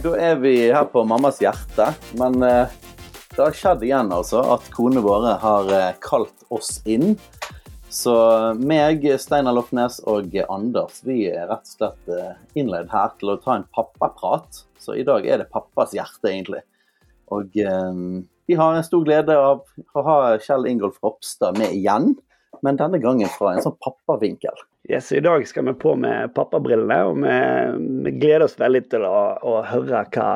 Da er vi her på mammas hjerte. Men eh, det har skjedd igjen, altså, at konene våre har eh, kalt oss inn. Så meg, Steinar Loffnes og Anders vi er rett og slett eh, innleid her til å ta en pappaprat. Så i dag er det pappas hjerte, egentlig. Og eh, vi har en stor glede av å ha Kjell Ingolf Ropstad med igjen. Men denne gangen fra en sånn pappavinkel. Yes, I dag skal vi på med pappabrillene, og vi, vi gleder oss veldig til å, å høre hva,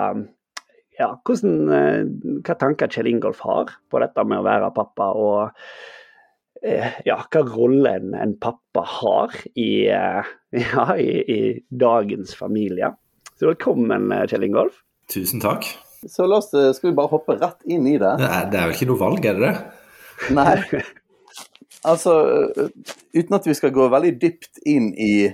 ja, hvordan, eh, hva tanker Kjell Ingolf har på dette med å være pappa. og eh, ja, hva rolle en, en, pappa har i, eh, ja, i, i, dagens familie. Så velkommen, Kjell Ingolf. Tusen takk. Så la oss, skal vi bare hoppe rett inn i det. Det er, det er vel ikke noe valg, er det det? Nei. Altså, uten at vi skal gå veldig dypt inn i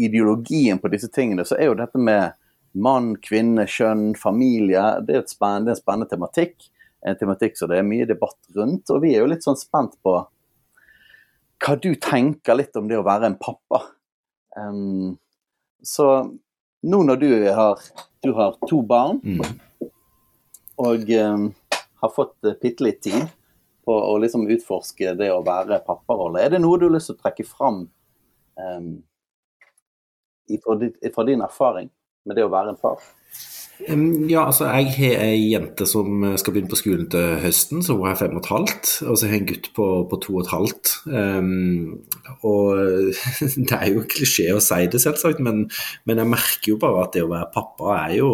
ideologien på disse tingene, så er jo dette med mann, kvinne, kjønn, familie det er, spennende, det er en spennende tematikk. En tematikk som det er mye debatt rundt. Og vi er jo litt sånn spent på hva du tenker litt om det å være en pappa. Um, så nå når du har, du har to barn mm. og um, har fått uh, bitte litt tid på å liksom utforske det å være papparolle. Er det noe du har lyst til å trekke fram um, fra din erfaring med det å være en far? Ja, altså jeg har ei jente som skal begynne på skolen til høsten, så hun er fem og et halvt. Og så har jeg en gutt på, på to og et halvt. Um, og det er jo klisjé å si det, selvsagt, men, men, jeg merker jo bare at det å være pappa er jo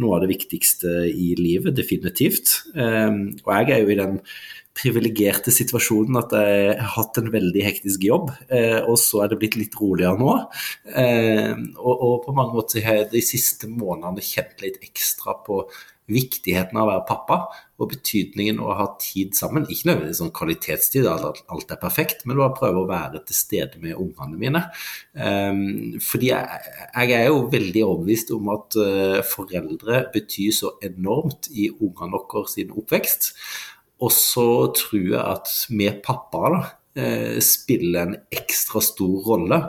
noe av det viktigste i livet, definitivt. Um, og jeg er jo i den privilegerte situasjonen at jeg har hatt en veldig hektisk jobb, eh, og så er det blitt litt roligere nå. Eh, og, og, på mange måter har jeg de siste månedene kjent litt ekstra på viktigheten av å være pappa, og betydningen av å ha tid sammen. Ikke nødvendigvis sånn kvalitetstid, at alt er perfekt, men bare prøve å være til stede med ungene mine. Um, fordi jeg, jeg, er jo veldig overbevist om at uh, foreldre betyr så enormt i ungene våre sin oppvekst. Og så tror jeg at vi pappaer da, eh, spiller en ekstra stor rolle.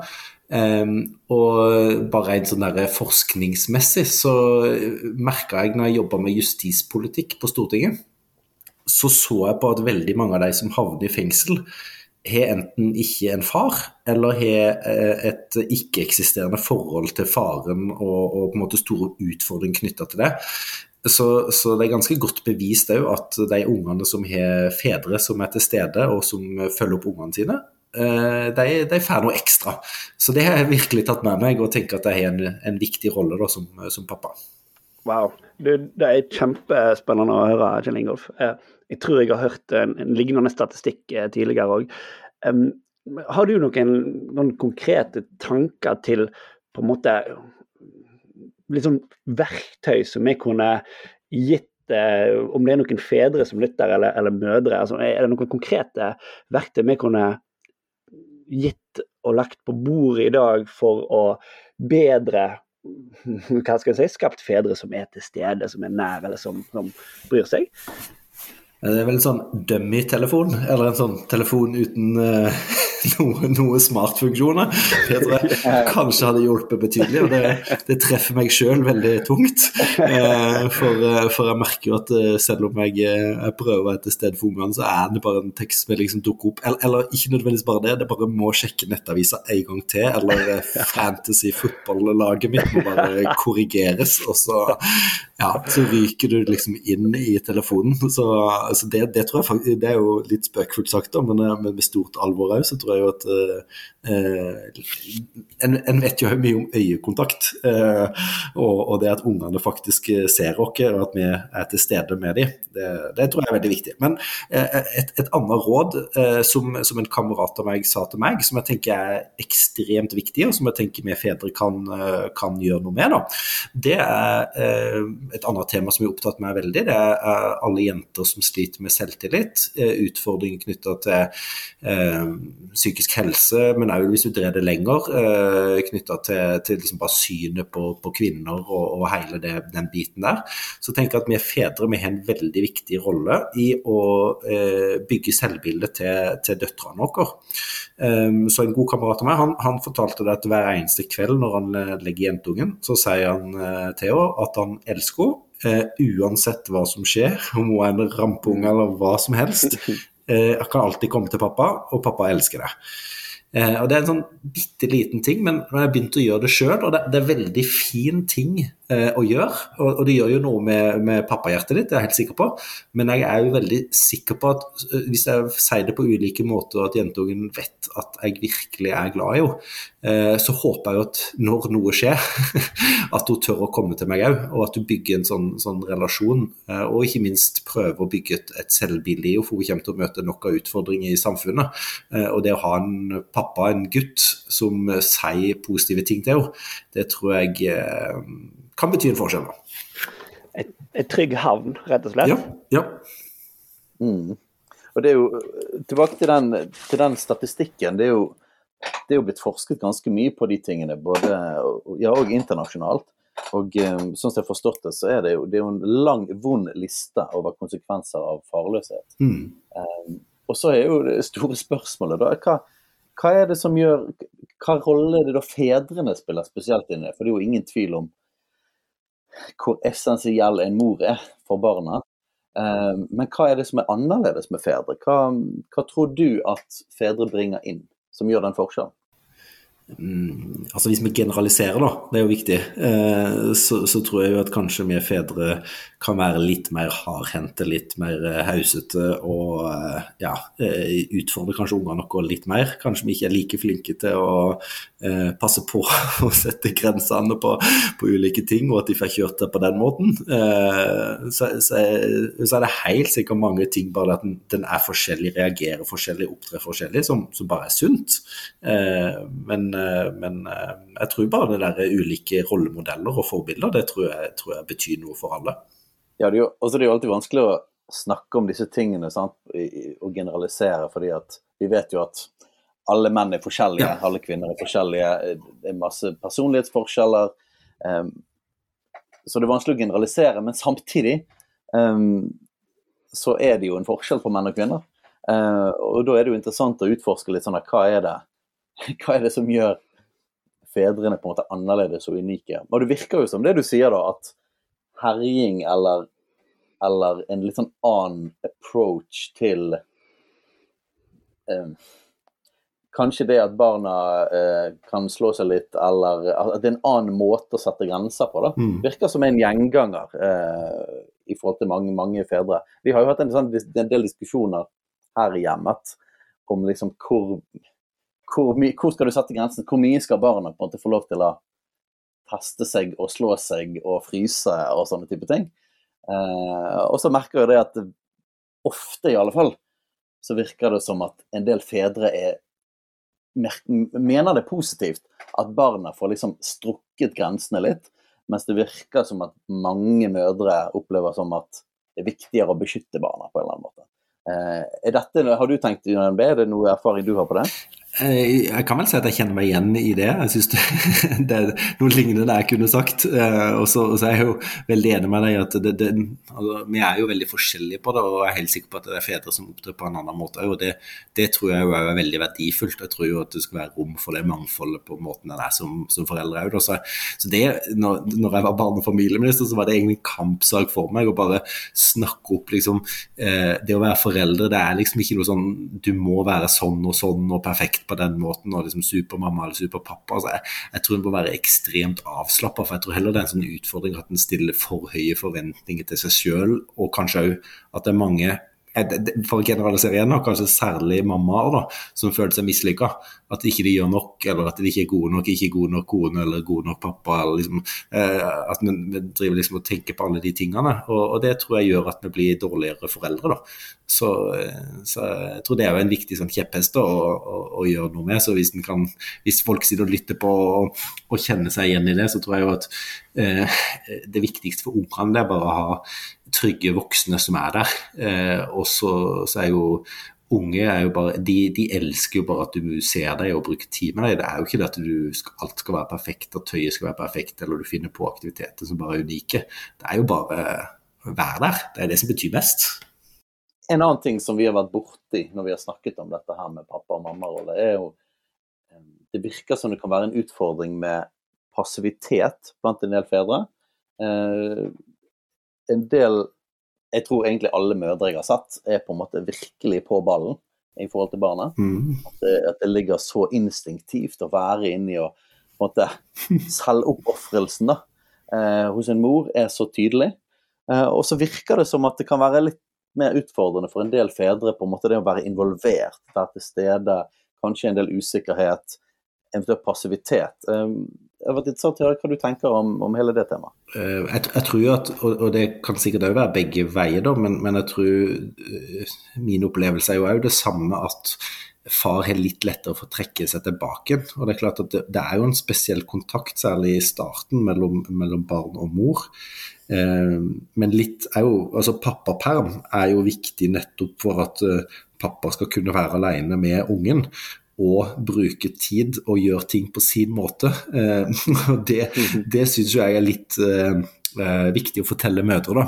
Um, og bare en sånn der forskningsmessig så merka jeg når jeg jobba med justispolitikk på Stortinget, så så jeg på at veldig mange av de som havner i fengsel, har enten ikke en far, eller har eh, et ikke-eksisterende forhold til faren og, og, på en måte store utfordringer knytta til det. Så, så, det er ganske godt bevist òg at de ungene som har fedre som er til stede, og som følger opp ungene sine, eh, de, de får noe ekstra. Så det har jeg virkelig tatt med meg, og tenker at jeg har en, en viktig rolle da, som, som, pappa. Wow. Det, det, er kjempespennende å høre, Kjell Ingolf. Jeg tror jeg har hørt en, en lignende statistikk eh, tidligere òg. Har du noen, noen konkrete tanker til på en måte liksom verktøy som vi kunne gitt eh, om det er noen fedre som lytter, eller, eller mødre. Altså, er det noen konkrete verktøy vi kunne gitt og lagt på bordet i dag for å bedre hva skal jeg si, skapt fedre som er til stede, som er nær, eller som, som bryr seg? Det er vel en sånn dummy-telefon, eller en sånn telefon uten uh, noe, noe smartfunksjoner. Det tror jeg kanskje hadde hjulpet betydelig, og det, det treffer meg sjøl veldig tungt. Uh, for, uh, for, jeg merker jo at selv om jeg, jeg prøver å være til stede for ungene, så er det bare en tekstmelding som dukker opp. Eller, eller, ikke nødvendigvis bare det, det bare må sjekke nettavisa en gang til. Eller fantasy fotballaget mitt må bare korrigeres, og så, ja, så ryker du liksom inn i telefonen. så altså det, det, tror jeg faktisk, det er jo litt spøkefullt sagt, da, men, men, med stort alvor òg, så tror jeg jo at eh, en, en, vet jo mye om øyekontakt. Eh, og, og, det at ungene faktisk ser oss, og at vi er til stede med dem, det, det tror jeg er veldig viktig. Men eh, et, et, annet råd eh, som, som, en kamerat av meg sa til meg, som jeg tenker er ekstremt viktig, og som jeg tenker vi fedre kan, eh, kan gjøre noe med, da, det er eh, et annet tema som har opptatt meg veldig. Det er alle jenter som sliter med selvtillit, eh, utfordringer knytta til eh, psykisk helse, men òg hvis du drar det lenger, eh, knytta til, til liksom bare synet på, på kvinner og, og, hele det, den biten der, så tenker jeg at vi fedre vi har en veldig viktig rolle i å eh, bygge selvbildet til, til døtrene våre. Um, så en god kamerat av meg, han, han fortalte det at hver eneste kveld når han legger jentungen, så sier han eh, til henne at han elsker henne Uh, uansett hva som skjer, om hun er en rampunge eller hva som helst. Uh, kan alltid komme til pappa, og pappa elsker det. Uh, og Det er en sånn bitte liten ting, men jeg har begynt å gjøre det sjøl, og det, det, er veldig fin ting å gjøre, og, og, det gjør jo noe med, med pappahjertet ditt, det er jeg helt sikker på, men jeg er jo veldig sikker på at hvis jeg sier det på ulike måter, at jentungen vet at jeg virkelig er glad i henne, Eh, så håper jeg jo at når noe skjer, at hun tør å komme til meg òg, og at hun bygger en sånn, sånn, relasjon. Eh, og ikke minst prøver å bygge et, et selvbilde i henne, for hun kommer til å møte nok av utfordringer i samfunnet. Eh, og det å ha en pappa, en gutt, som sier positive ting til henne, det tror jeg kan bety en forskjell. Et, et trygg havn, rett og slett? Ja. ja. Mm. Og det er jo Tilbake til den, til den statistikken. det er jo det er jo blitt forsket ganske mye på de tingene, både ja, og internasjonalt. Og um, sånn som jeg har forstått det, så er det jo, det er jo en lang, vond liste over konsekvenser av farløshet. Mm. Um, og så er jo det store spørsmålet da, hva, hva, er det som gjør Hva rolle er det da fedrene spiller spesielt inn i? For det er jo ingen tvil om hvor essensiell en mor er for barna. Um, men hva er det som er annerledes med fedre? Hva, hva tror du at fedre bringer inn? som gjør den forskjellen? Mm, altså Hvis vi generaliserer, da, det er jo viktig, eh, så, så, tror jeg jo at kanskje vi fedre kan være litt mer hardhendte, litt mer eh, hausete og eh, ja, utfordre kanskje ungene noe litt mer. Kanskje vi ikke er like flinke til å eh, passe på å sette grensene på, på, ulike ting, og at de får kjørt det på den måten. Eh, så, så, så, er det helt sikkert mange ting, bare at den, den er forskjellig, reagerer forskjellig, opptrer forskjellig, som, som bare er sunt. Eh, men eh, jeg tror bare det der ulike rollemodeller og forbilder, det tror jeg, tror jeg betyr noe for alle. Ja, det er, jo, også det er jo alltid vanskelig å snakke om disse tingene sant? og generalisere, fordi at vi vet jo at alle menn er forskjellige, ja. alle kvinner er forskjellige. Det er masse personlighetsforskjeller. Um, så det er vanskelig å generalisere, men samtidig um, så er det jo en forskjell på menn og kvinner. Uh, og da er det jo interessant å utforske litt sånn at hva er det hva er det som gjør fedrene på en måte annerledes og unike? Og Det virker jo som det du sier, da, at herjing eller, eller en litt sånn annen approach til eh, Kanskje det at barna eh, kan slå seg litt, eller at det er en annen måte å sette grenser på. da, mm. Virker som en gjenganger eh, i forhold til mange, mange fedre. Vi har jo hatt en, sånn, en del diskusjoner her i hjemmet om liksom hvor hvor, hvor, skal du sette grensen? Hvor mye skal barna på en måte få lov til å teste seg og slå seg og fryse og sånne type ting? Eh, og så merker jeg det at ofte, i alle fall, så virker det som at en del fedre er, mener det positivt at barna får liksom strukket grensene litt, mens det virker som at mange mødre opplever som at det er viktigere å beskytte barna på en eller annen måte. Eh, dette, har du tenkt UNB? Er det noe erfaring du har på det? Eh, jeg kan vel si at jeg kjenner meg igjen i det. Jeg synes det, det er noe lignende jeg kunne sagt. Eh, og så, er jeg jo veldig enig med deg i at det, det, altså, vi er jo veldig forskjellige på det, og jeg er helt sikker på at det er fedre som opptrer på en annen måte. og det, det, tror jeg er veldig verdifullt. Jeg tror jo at det skal være rom for det mangfoldet på måten en er som, som foreldre òg. Så, så det, når, når, jeg var barne- og familieminister, så var det egentlig en kampsak for meg å bare snakke opp liksom eh, Det å være foreldre, det er liksom ikke noe sånn du må være sånn og sånn og perfekt på den måten, og liksom supermamma eller superpappa. Altså, jeg, jeg, tror en må være ekstremt avslappa, for jeg tror heller det er en sånn utfordring at en stiller for høye forventninger til seg sjøl, og kanskje òg at det er mange for å generalisere igjen, kanskje særlig mammaer da, som føler seg mislykka. At ikke de gjør nok, eller at de ikke er gode nok, ikke gode nok kone eller gode nok pappa. liksom, eh, At vi, vi, driver liksom og tenker på alle de tingene. Og, og, det tror jeg gjør at vi blir dårligere foreldre. da. Så, eh, så jeg tror det er jo en viktig sånn kjepphest å, å, å, gjøre noe med. Så hvis, kan, hvis folk sitter og lytter på og, og, kjenner seg igjen i det, så tror jeg jo at eh, det viktigste for ungene er bare å ha trygge voksne som er der. Eh, og så, så, er jo unge er jo bare, de, de, elsker jo bare at du ser dem og bruker tid med dem. Det er jo ikke det at skal, alt skal være perfekt, at tøyet skal være perfekt, eller du finner på aktiviteter som bare er unike. Det er jo bare å være der. Det er det som betyr mest. En annen ting som vi har vært borti når vi har snakket om dette her med pappa- og mammarolle, er jo eh, Det virker som det kan være en utfordring med passivitet blant en del fedre. Eh, en del jeg tror egentlig alle mødre jeg har sett, er på en måte virkelig på ballen i forhold til barnet. Mm. At, det, at, det, ligger så instinktivt å være inni og på en måte Selvoppofrelsen eh, hos en mor er så tydelig. Eh, og så virker det som at det kan være litt mer utfordrende for en del fedre på en måte det å være involvert, være til stede, kanskje en del usikkerhet, eventuelt passivitet. Eh, har vært interessant å høre hva du tenker om, om hele det temaet. Eh, jeg, jeg, tror at, og, det kan sikkert òg være begge veier, da, men, men, jeg tror uh, min opplevelse er jo òg det samme at far har litt lettere for å trekke seg tilbake. Og Det er klart at det, det er jo en spesiell kontakt, særlig i starten, mellom, mellom barn og mor. Eh, men litt er jo, altså pappaperm er jo viktig nettopp for at pappa skal kunne være alene med ungen og bruke tid og gjøre ting på sin måte. Eh, det, det syns jeg er litt eh, eh, viktig å fortelle mødre. da,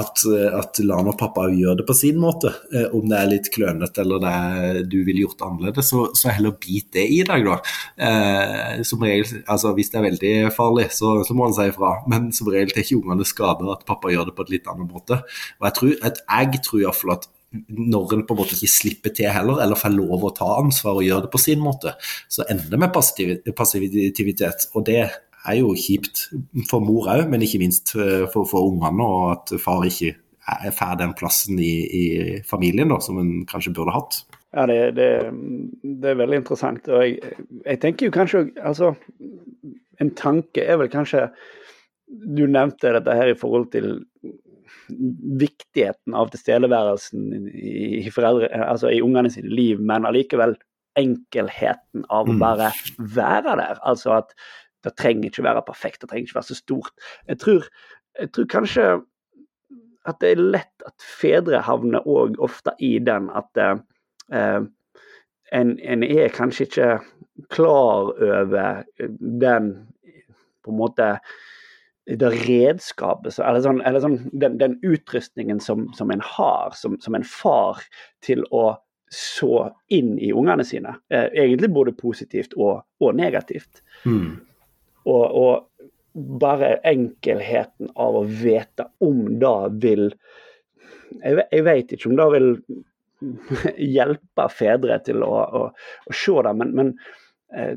At, at la og pappa gjør det på sin måte. om det er litt klønete eller det er, du ville gjort annerledes, så, så heller bit det i deg, da. som regel, altså Hvis det er veldig farlig, så, så må han si ifra. Men som regel tar ikke ungene skade at pappa gjør det på et litt annet måte. Og Jeg tror, at jeg tror iallfall at når en på en måte ikke slipper til heller, eller får lov å ta ansvar og gjøre det på sin måte, så ender det med passivitet. Og det er jo kjipt for mor òg, men ikke minst eh, for, for ungene, og at far ikke får den plassen i, i familien da, som en kanskje burde hatt. Ja, det, det, det er veldig interessant. Og jeg, jeg tenker jo kanskje Altså, en tanke er vel kanskje Du nevnte dette her i forhold til viktigheten av tilstedeværelsen i, foreldre, altså i ungene sine liv, men allikevel enkelheten av å mm. bare være der. Altså at det trenger ikke være perfekt, det trenger ikke være så stort. Jeg tror, jeg tror kanskje at det er lett at fedre havner òg ofte i den at eh, en, en, er kanskje ikke klar over den på en måte det redskapet, eller, sånn, eller sånn, den, den, utrustningen som, som en har som, som, en far til å så inn i ungene sine. Eh, egentlig både positivt og, og negativt. Mm. Og, og, bare enkelheten av å vite om det vil Jeg, jeg vet ikke om det vil hjelpe fedre til å, å, å se det, men, men, eh,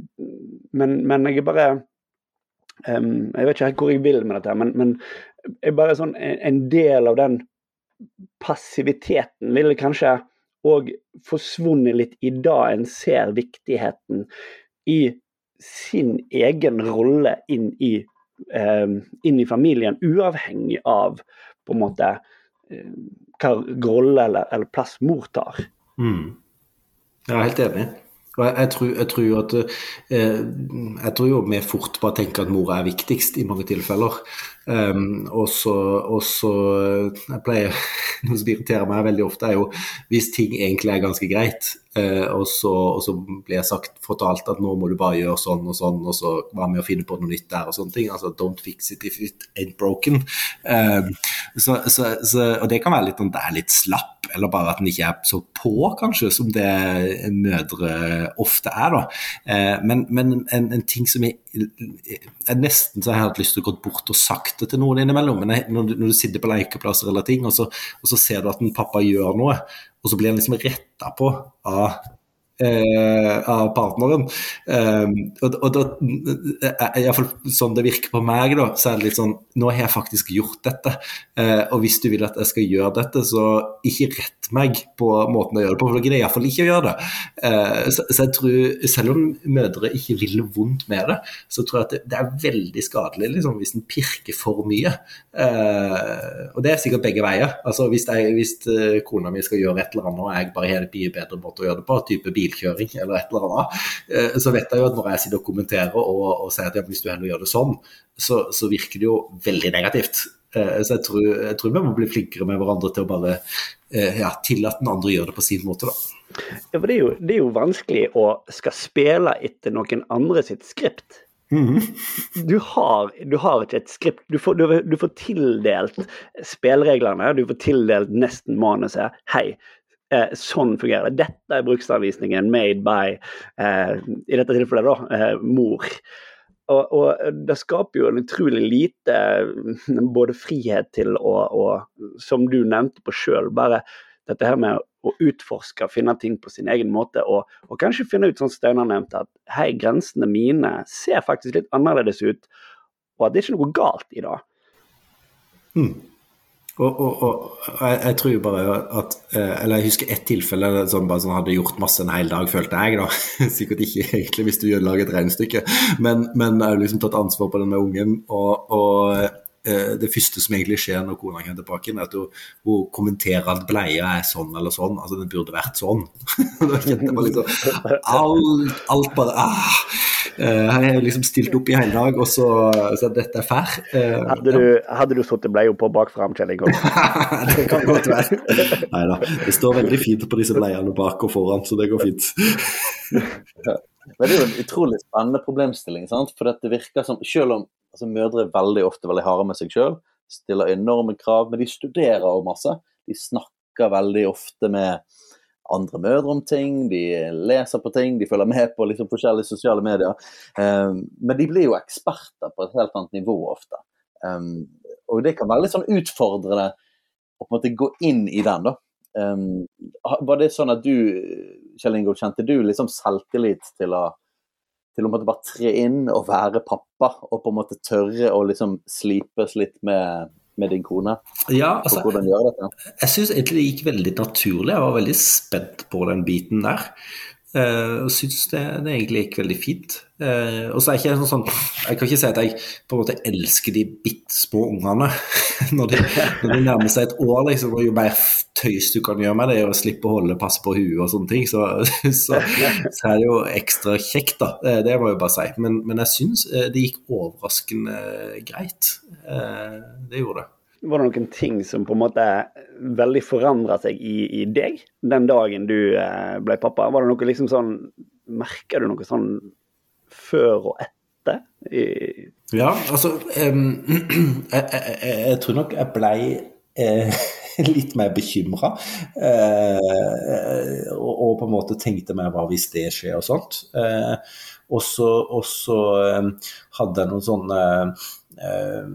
men, men jeg er bare Um, jeg vet ikke helt hvor jeg vil med dette, men, men jeg bare sånn, en del av den passiviteten ville kanskje òg forsvunnet litt i dag en ser viktigheten i sin egen rolle inn i, um, inn i familien, uavhengig av på en måte um, hva rolle eller, eller, plass mor tar. Mm. Jeg er helt enig. Og jeg, jeg, tror, jeg, tror, at eh, Jeg tror jo vi fort bare tenker at mora er viktigst i mange tilfeller. Um, og så Jeg pleier Noe som irriterer meg veldig ofte, er jo hvis ting egentlig er ganske greit, uh, og, så, og, så, blir jeg sagt, fortalt at nå må du bare gjøre sånn og sånn, og så hva med å finne på noe nytt der og sånne ting. Altså don't fix it if it ain't broken. Um, så, så, og det kan være litt om det er litt slapp, eller bare at en ikke er så på, kanskje, som det mødre ofte er, da. Uh, men, men en, en, ting som jeg, jeg nesten så jeg har hatt lyst til å gå bort og sagt det til noen innimellom. Men når du, når du sitter på lekeplasser eller ting, og så, og så, ser du at en pappa gjør noe, og så blir han liksom retta på av eh, av partneren. Eh, og, og da, eh, Iallfall sånn det virker på meg, da, så er det litt sånn Nå har jeg faktisk gjort dette. eh, og hvis du vil at jeg skal gjøre dette, så ikke rett meg på måten å gjøre det på, for da greier jeg iallfall ikke å gjøre det. Uh, så, så, jeg tror, selv om mødre ikke vil vondt med det, så tror jeg at det, det er veldig skadelig liksom, hvis en pirker for mye. Uh, og det er sikkert begge veier. Altså Hvis, jeg, hvis kona mi skal gjøre et eller annet og jeg bare har en mye bedre måte å gjøre det på, type bil bilkjøring eller et eller annet, eh, så vet jeg jo at når jeg sitter og kommenterer og, og sier at ja, hvis du heller gjør det sånn, så, så, virker det jo veldig negativt. Eh, så jeg tror, jeg tror, vi må bli flinkere med hverandre til å bare eh, ja, tillate den andre å gjøre det på sin måte, da. Ja, for det er, jo, det er jo vanskelig å skal spille etter noen andre sitt skript. Mm -hmm. du, har, du, har, ikke et skript. Du får, du, du får, tildelt spillereglene, du får tildelt nesten manuset. Hei, eh, sånn fungerer det. Dette er bruksanvisningen made by, eh, i dette tilfellet, da, eh, mor. Og, og, det skaper jo en utrolig lite mm, både frihet til å, og, som du nevnte på sjøl, bare dette her med å utforske, finne ting på sin egen måte, og, og kanskje finne ut, som Steinar nevnte, at hei, grensene mine ser faktisk litt annerledes ut, og at det er ikke noe galt i det. Mm. Og, og, og jeg, jeg, tror bare at eh, Eller jeg husker ett tilfelle som bare sånn hadde gjort masse en hel dag, følte jeg. da, Sikkert ikke egentlig hvis du gjør lager et regnestykke, men, men jeg har liksom tatt ansvar på den med ungen. og, og eh, det første som egentlig skjer når kona kommer tilbake, er at hun, hun, kommenterer at bleia er sånn eller sånn. Altså, den burde vært sånn. da kjente jeg bare liksom alt, alt bare ah, Eh, jeg har liksom stilt opp i hele dag, og så, så dette er fair. Uh, hadde, du, hadde du sittet bleia på bakfram, Kjell Ingolf? det kan godt være. Nei da. Det står veldig fint på disse bleiene bak og foran, så det går fint. ja. Men Det er jo en utrolig spennende problemstilling. Sant? For det virker som, Selv om altså, mødre er veldig ofte veldig harde med seg sjøl, stiller enorme krav, men de studerer jo masse. De snakker veldig ofte med andre mødre om ting, de leser på ting, de følger med på liksom forskjellige sosiale medier. Um, men de blir jo eksperter på et helt annet nivå ofte. Um, og det kan være litt sånn utfordrende å på en måte gå inn i den, da. Um, var det sånn at du, Kjell Ingolf, kjente du liksom selvtillit til å til å bare tre inn og være pappa, og på en måte tørre å liksom slipes litt med med din kone? Ja, altså, hvordan gjør dette? Jeg syns egentlig det gikk veldig naturlig. Jeg var veldig spent på den biten der. Uh, og syns det, det, egentlig gikk veldig fint. Uh, og så er ikke sånn, Jeg kan ikke si at jeg på en måte elsker de bitte små ungene når de, når de, nærmer seg et år. liksom, og Jo mer tøys du kan gjøre med det, og slippe å holde passe på huet og sånne ting, så, så, så, er det jo ekstra kjekt, da. Uh, det må jeg bare si. Men, men jeg syns det gikk overraskende greit. det gjorde det var det noen ting som på en måte veldig forandra seg i, i, deg den dagen du eh, ble pappa? Var det noe liksom sånn Merker du noe sånn før og etter? I... Ja, altså um, jeg, jeg, jeg, tror nok jeg blei eh, litt mer bekymra. Eh, og, og, på en måte tenkte meg hva hvis det skjer og sånt. Eh, og så hadde jeg noen sånne eh,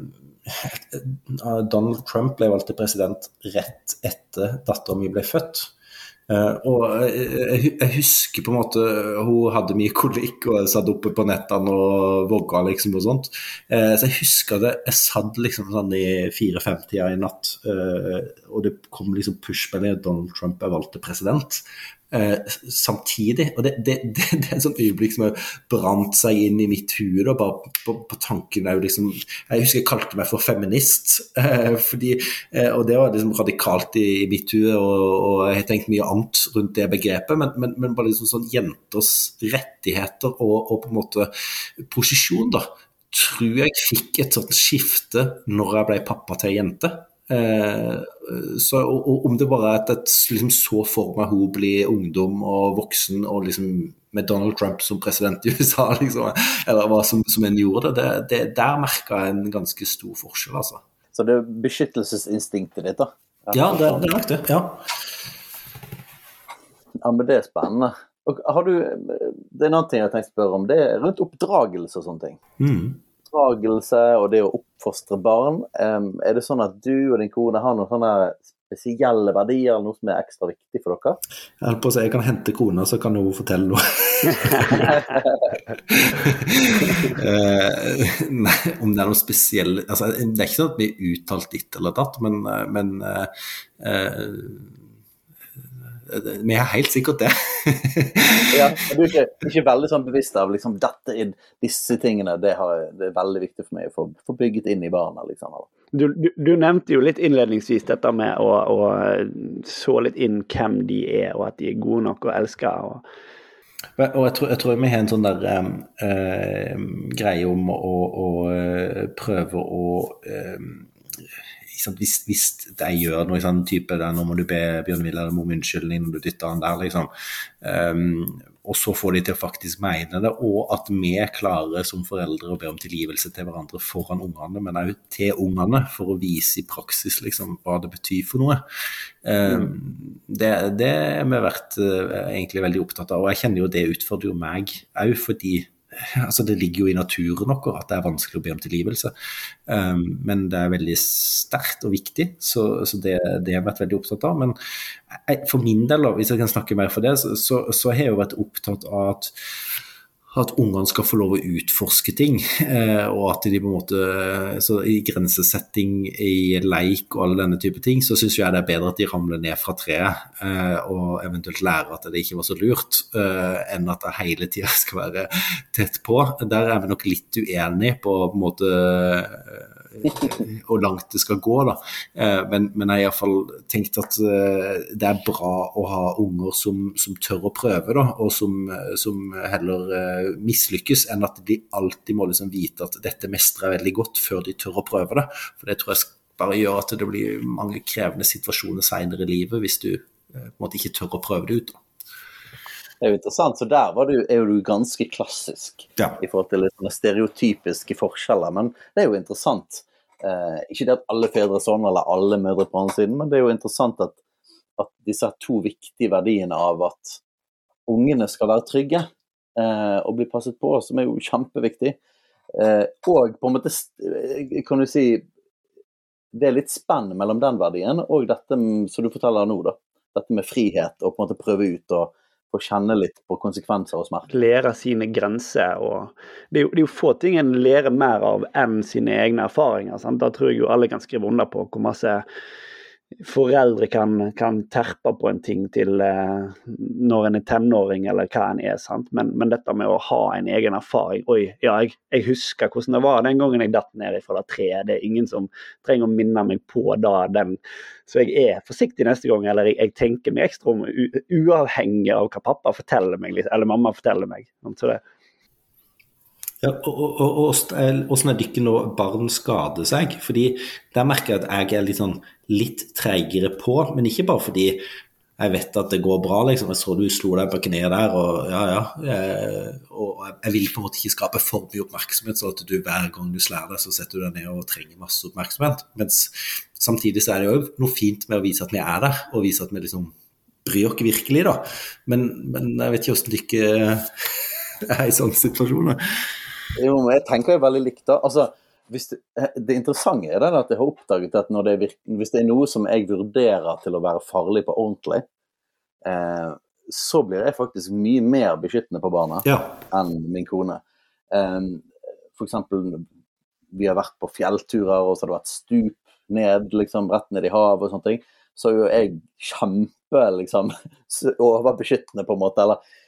Donald Trump ble valgt til president rett etter dattera mi ble født. Uh, og jeg, jeg, husker på en måte Hun hadde mye kolikk og satt oppe på nettene og vogga liksom og sånt. Uh, så jeg husker det. Jeg satt liksom sånn i fire-fem-tida i natt, uh, og det kom liksom push-melding at Donald Trump er valgt til president. Eh, samtidig. Og det, det, det, det, er et sånt øyeblikk som har brant seg inn i mitt hue. Bare på, på, tanken er jo liksom Jeg husker jeg kalte meg for feminist. Eh, fordi, eh, og det var liksom radikalt i, i mitt hue, og, og, jeg har tenkt mye annet rundt det begrepet. Men, men, men bare liksom sånn jenters rettigheter og, og, på en måte posisjon, da. Tror jeg fikk et sånt skifte når jeg ble pappa til ei jente. Eh, så, og, om det bare er at jeg liksom så for meg hun bli ungdom og voksen og liksom med Donald Trump som president i USA, liksom, eller hva som, som en gjorde det, det, der merka jeg en ganske stor forskjell, altså. Så det er beskyttelsesinstinktet ditt, da? Ja, det, det er nok det. Ja. ja, men det er spennende. Og har du, det er en annen ting jeg har tenkt å spørre om, det er rundt oppdragelse og sånne ting. Mm oppdragelse og det å oppfostre barn. Er det sånn at du og din kone har noen sånne spesielle verdier, eller noe som er ekstra viktig for dere? Jeg holdt på å si jeg kan hente kona, så kan hun fortelle noe. uh, nei, om det er noe spesielt altså, Det er ikke sånn at vi er uttalt ditt eller datt, men, eh, men uh, vi er helt sikkert det. ja, men Du er ikke, ikke veldig sånn bevisst av liksom, dette inn, disse tingene det, har, det, er veldig viktig for meg å få, få bygget inn i barna. Liksom. Du, du, du, nevnte jo litt innledningsvis dette med å, å, så litt inn hvem de er, og at de er gode nok og elsker. Og... Og jeg tror, jeg tror, vi har en sånn der um, uh, greie om å, å, å, prøve å um, hvis, hvis, de gjør noe sånn type der, 'nå må du be Bjørn Wilhelm om unnskyldning når du dytter han der', liksom. Um, og så får de til å faktisk mene det, og at vi klarer som foreldre å be om tilgivelse til hverandre foran ungene, men òg til ungene, for å vise i praksis liksom, hva det betyr for noe. Um, det, det er vi vært uh, egentlig veldig opptatt av, og jeg kjenner jo det utfordrer jo meg òg, fordi altså Det ligger jo i naturen vår at det er vanskelig å be om tilgivelse. Um, men det er veldig sterkt og viktig, så, så det, det, har jeg vært veldig opptatt av. Men jeg, for min del, hvis jeg kan snakke mer for det, så, så, så har jeg jo vært opptatt av at at ungene skal få lov å utforske ting. Eh, og at de på en måte så I grensesetting, i leik og alle denne type ting, så syns jeg det er bedre at de ramler ned fra treet eh, og eventuelt lærer at det ikke var så lurt, eh, enn at det hele tida skal være tett på. Der er vi nok litt uenige på, på en måte hvor langt det skal gå. Da. Eh, men, men jeg har iallfall tenkt at eh, det er bra å ha unger som, som tør å prøve, da, og som, som heller eh, mislykkes, enn at de alltid må liksom vite at dette mestrer jeg veldig godt før de tør å prøve det. For det tror jeg bare gjør at det blir mange krevende situasjoner senere i livet hvis du på en måte ikke tør å prøve det ut. Da. Det er jo interessant. Så der du, er jo du ganske klassisk ja. i forhold til litt stereotypiske forskjeller. Men det er jo interessant. Eh, ikke det at alle fedre er sånn, eller alle mødre på andre siden, men det er jo interessant at, at disse to viktige verdiene av at ungene skal være trygge eh, og bli passet på, som er jo kjempeviktig, eh, og på en måte eh, kan du si det er litt spenn mellom den verdien og dette som du forteller nå, da. Dette med frihet og på en måte prøve ut og få kjenne litt på konsekvenser og smerte. Lære sine grenser. og Det er jo, det er jo få ting en lærer mer av enn sine egne erfaringer. Sant? Da tror jeg jo alle kan skrive under på hvor masse foreldre kan, kan, terpe på en ting til eh, når en er tenåring, eller hva en er. sant? Men, men, dette med å ha en egen erfaring Oi, ja, jeg, jeg, husker hvordan det var den gangen jeg datt ned fra det treet. Det er ingen som trenger å minne meg på da, den. Så jeg er forsiktig neste gang, eller jeg, jeg tenker meg ekstra om, uavhengig av hva pappa forteller meg, eller mamma forteller meg. Så det, ja, og, Hvordan er dere når barn skader seg? Fordi Der merker jeg at jeg er litt, sånn, litt treigere på, men ikke bare fordi jeg vet at det går bra. liksom. Jeg så du slo deg på kneet der, og ja, ja. Jeg, og jeg vil på en måte ikke skape for mye oppmerksomhet, så at du hver gang du slår deg, så setter du deg ned og trenger masse oppmerksomhet. Mens samtidig så er det jo noe fint med å vise at vi er der, og vise at vi liksom bryr oss virkelig, da. Men, men jeg vet ikke hvordan dere er i sånne situasjoner. Jo, men jeg tenker jeg veldig likt da. Altså, det, det, interessante er det at jeg har oppdaget at det virker, hvis det er noe som jeg vurderer til å være farlig på ordentlig, eh, så blir jeg faktisk mye mer beskyttende på barna ja. enn min kone. Eh, F.eks. vi har vært på fjellturer, og så har det vært stup ned, liksom, rett ned i havet og sånne ting. Så er jo jeg kjempe liksom, overbeskyttende, på en måte. Eller,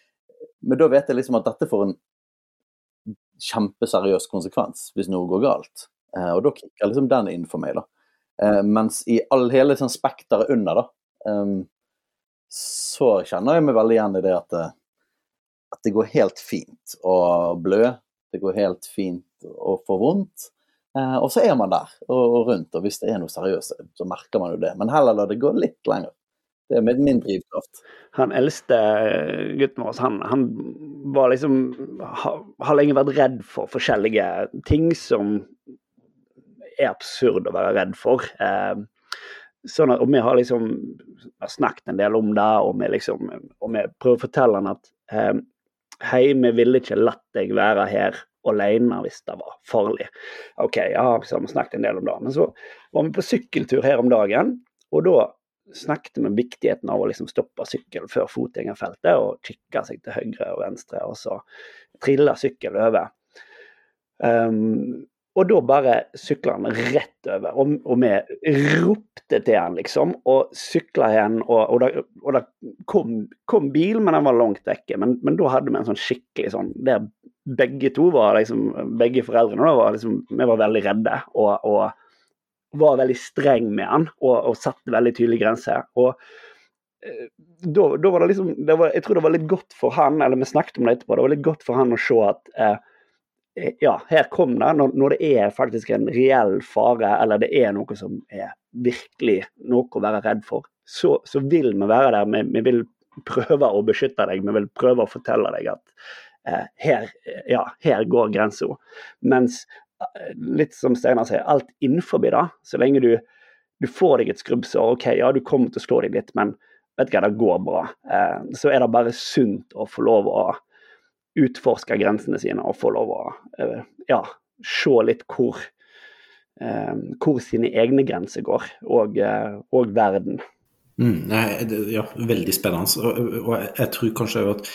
men da vet jeg liksom at dette får en kjempeseriøs konsekvens hvis noe går galt. Eh, og da kicker liksom den inn for meg, da. Eh, mens i all, hele sånn spekteret under, da, um, så kjenner jeg meg veldig igjen i det at, eh, at det går helt fint å blø. Det går helt fint å få vondt. Og så er man der og rundt, og hvis det er noe seriøst, så merker man jo det. Men heller la det gå litt lenger. Det er min drivkraft. Han eldste gutten vår, han, han var liksom har, har lenge vært redd for forskjellige ting som er absurd å være redd for. Eh, sånn at, og vi har liksom har snakket en del om det, og vi, liksom, og vi prøver å fortelle han at eh, hei, vi ville ikke latt deg være her alene hvis det var farlig. OK, ja, så har vi snakket en del om det. Men så var vi på sykkeltur her om dagen, og da snakket om viktigheten av å liksom stoppe sykkelen før fotgjengerfeltet og kikke seg til høyre og venstre, og så trille sykkelen over. Um, og da bare sykla han rett over, og, og, vi ropte til han liksom, og sykla igjen. Og, og, da, og da kom, kom, bil, men den var langt vekke. Men, men, da hadde vi en sånn skikkelig sånn der begge to var liksom, begge foreldrene da var liksom, vi var veldig redde. og, var veldig streng med han og, og satte veldig tydelige grenser. Og eh, da, var det liksom det var, Jeg tror det var litt godt for han, eller vi snakket om det etterpå, det var litt godt for han å se at eh, ja, her kom det. Når, når, det er faktisk en reell fare, eller det er noe som er virkelig noe å være redd for, så, så vil vi være der. Vi, vi, vil prøve å beskytte deg, vi vil prøve å fortelle deg at eh, her, ja, her går grensa. Mens eh, litt som Steinar sier, alt innenfor det, så lenge du, du får deg et skrubbsår, OK, ja, du kommer til å slå deg litt, men vet du hva, det går bra. Eh, så er det bare sunt å få lov å utforske grensene sine og få lov å eh, ja, se litt hvor, eh, hvor sine egne grenser går, og, og verden. Mm, nei, ja, veldig spennende. Og, og jeg tror kanskje at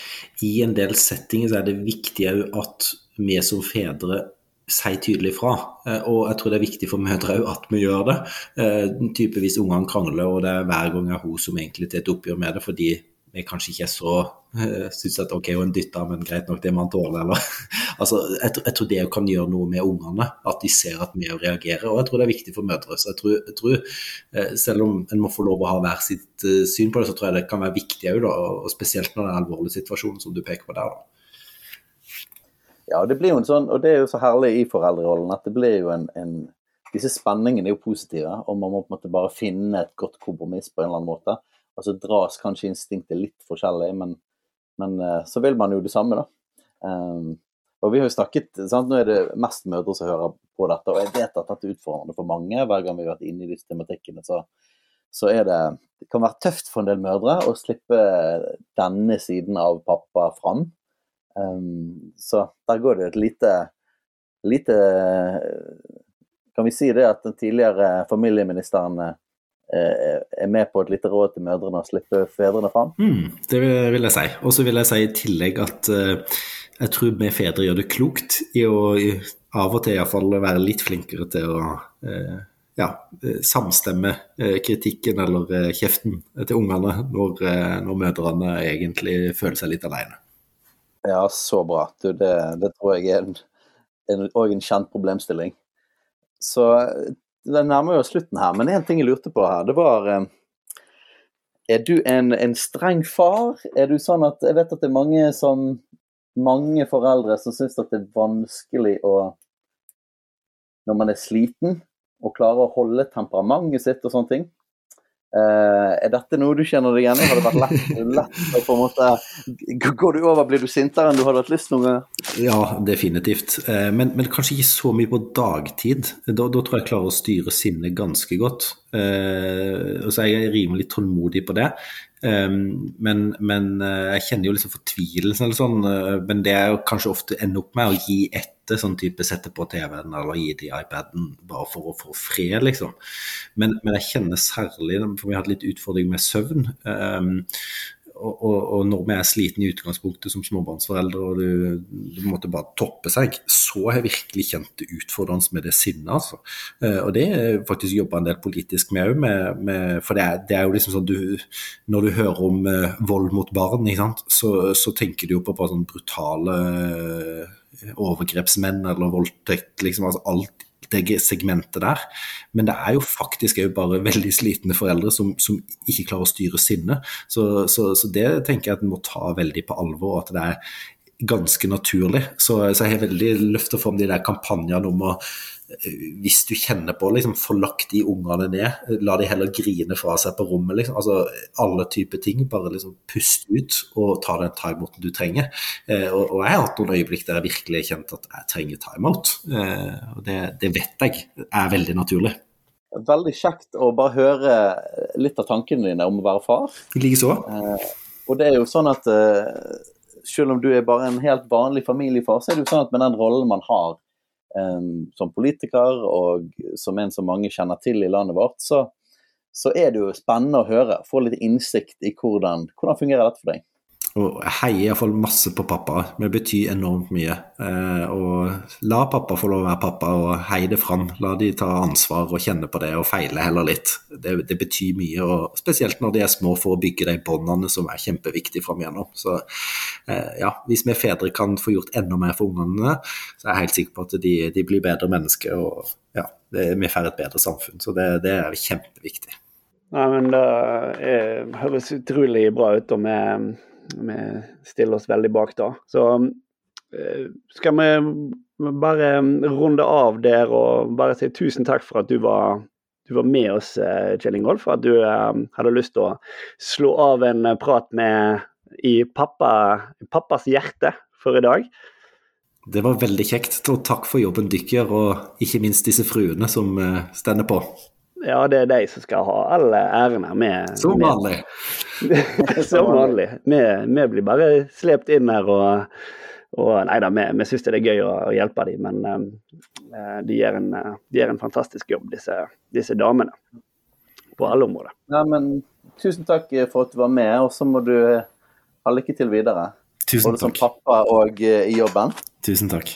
i en del settinger så er det viktig at vi som fedre sier tydelig fra. Og jeg tror det er viktig for mødre òg at vi gjør det. Typevis ungene krangler, og det er hver gang er hun som egentlig tar et oppgjør med det fordi vi kanskje ikke er så uh, syns at OK, hun dytter, men greit nok, det man tåler, eller Altså, jeg, jeg, tror det kan gjøre noe med ungene, at de ser at vi reagerer. Og jeg tror det er viktig for mødre. Så jeg tror, jeg tror selv om en må få lov å ha hver sitt syn på det, så tror jeg det kan være viktig òg, og spesielt når det er en alvorlig situasjon som du peker på der. da. Ja, det blir jo en sånn, og det er jo så herlig i foreldrerollen at det blir jo en, en Disse spenningene er jo positive, og man må på en måte bare finne et godt kompromiss på en eller annen måte. Og så dras kanskje instinktet litt forskjellig, men, men eh, så vil man jo det samme, da. Um, og vi har jo snakket, sant? Nå er det mest mødre som hører på dette, og jeg vet at dette er utfordrende for mange. Hver gang vi har vært inne i disse tematikkene, så, så er det Det kan være tøft for en del mødre å slippe denne siden av pappa fram. Um, så der går det et lite, lite Kan vi si det at den tidligere familieministeren Eh, er med på et lite råd til mødrene å slippe fedrene fram? Mm, det vil jeg si. Og så vil jeg si i tillegg at uh, jeg tror vi fedre gjør det klokt i å i, av og til iallfall være litt flinkere til å uh, ja, samstemme kritikken eller kjeften til ungene når, når, mødrene egentlig føler seg litt alene. Ja, så bra. Du, det, det, tror jeg er en, en, en kjent problemstilling. Så det nærmer jo slutten her, men én ting jeg lurte på her, det var eh, Er du en, en, streng far? Er du sånn at Jeg vet at det er mange som mange foreldre som syns at det er vanskelig å Når man er sliten, å klare å holde temperamentet sitt og sånne ting. Uh, er dette noe du kjenner deg igjen i? Har det vært lett, lett på en måte Går du over, blir du sintere enn du hadde hatt lyst noen gang? Ja, definitivt. Uh, men, men, kanskje ikke så mye på dagtid. Da, da tror jeg jeg klarer å styre sinnet ganske godt. Uh, så jeg er rimelig tålmodig på det. Um, men, men jeg kjenner jo liksom fortvilelsen eller sånn. men det jo kanskje ofte ender opp med å gi etter sånn type sette på TV-en eller gi de iPaden bare for å få fred, liksom. Men, men, jeg kjenner særlig, for vi har hatt litt utfordring med søvn. Og, og, når vi er slitne i utgangspunktet som småbarnsforeldre, og du, måtte bare toppe seg, så har jeg virkelig kjent det utfordrende med det sinnet. Altså. Uh, og det er faktisk jobba en del politisk med òg, for det er, det er, jo liksom sånn du Når du hører om uh, vold mot barn, så, så, tenker du jo på bare sånn brutale uh, overgrepsmenn eller voldtekt, liksom, altså alt det segmentet der. Men det er jo faktisk òg bare veldig slitne foreldre som, som ikke klarer å styre sinnet. Så, så, så, det tenker jeg at en må ta veldig på alvor, at det er ganske naturlig. Så, så jeg har veldig løfta fram de der kampanjene om å hvis du kjenner på liksom, få lagt de ungene ned, la de heller grine fra seg på rommet. Liksom. Altså, alle typer ting. Bare liksom pust ut og ta den timeouten du trenger. Eh, og, og, jeg har hatt noen øyeblikk der jeg virkelig har kjent at jeg trenger timeout. Eh, og det, det, vet jeg er veldig naturlig. Veldig kjekt å bare høre litt av tankene dine om å være far. Likeså. Eh, og det er jo sånn at eh, selv om du er bare en helt vanlig familiefar, så er det jo sånn at med den rollen man har som politiker og som en som mange kjenner til i landet vårt, så, så er det jo spennende å høre. Få litt innsikt i hvordan, hvordan fungerer dette for deg. Og jeg heier iallfall masse på pappa. Det betyr enormt mye. Eh, og la pappa få lov å være pappa, og hei det fram. La de ta ansvar og kjenne på det, og feile heller litt. Det, det betyr mye, og spesielt når de er små, for å bygge de båndene som er kjempeviktige fram igjennom. Så eh, ja, hvis vi fedre kan få gjort enda mer for ungene, så er jeg helt sikker på at de, de blir bedre mennesker, og ja, det, vi får et bedre samfunn. Så det, det er kjempeviktig. Nei, men Det høres utrolig bra ut. og med vi stiller oss veldig bak da. Så eh, skal vi bare runde av der og bare si tusen takk for at du var, du var med oss, Kjell Ingolf. At du hadde lyst til å slå av en prat med i pappa, pappas hjerte for i dag. Det var veldig kjekt, og takk for jobben dykker, og ikke minst disse fruene som stender på. Ja, det er de som skal ha all æren her. Med, som vanlig. som vanlig. Vi, blir bare slept inn her og, og Nei da, vi, vi syns det er gøy å, å hjelpe dem, men uh, de, gjør en, de, gjør en, fantastisk jobb, disse, disse damene. På alle områder. Ja, men Tusen takk for at du var med, og så må du ha lykke til videre. Tusen Både som pappa og i jobben. Tusen takk.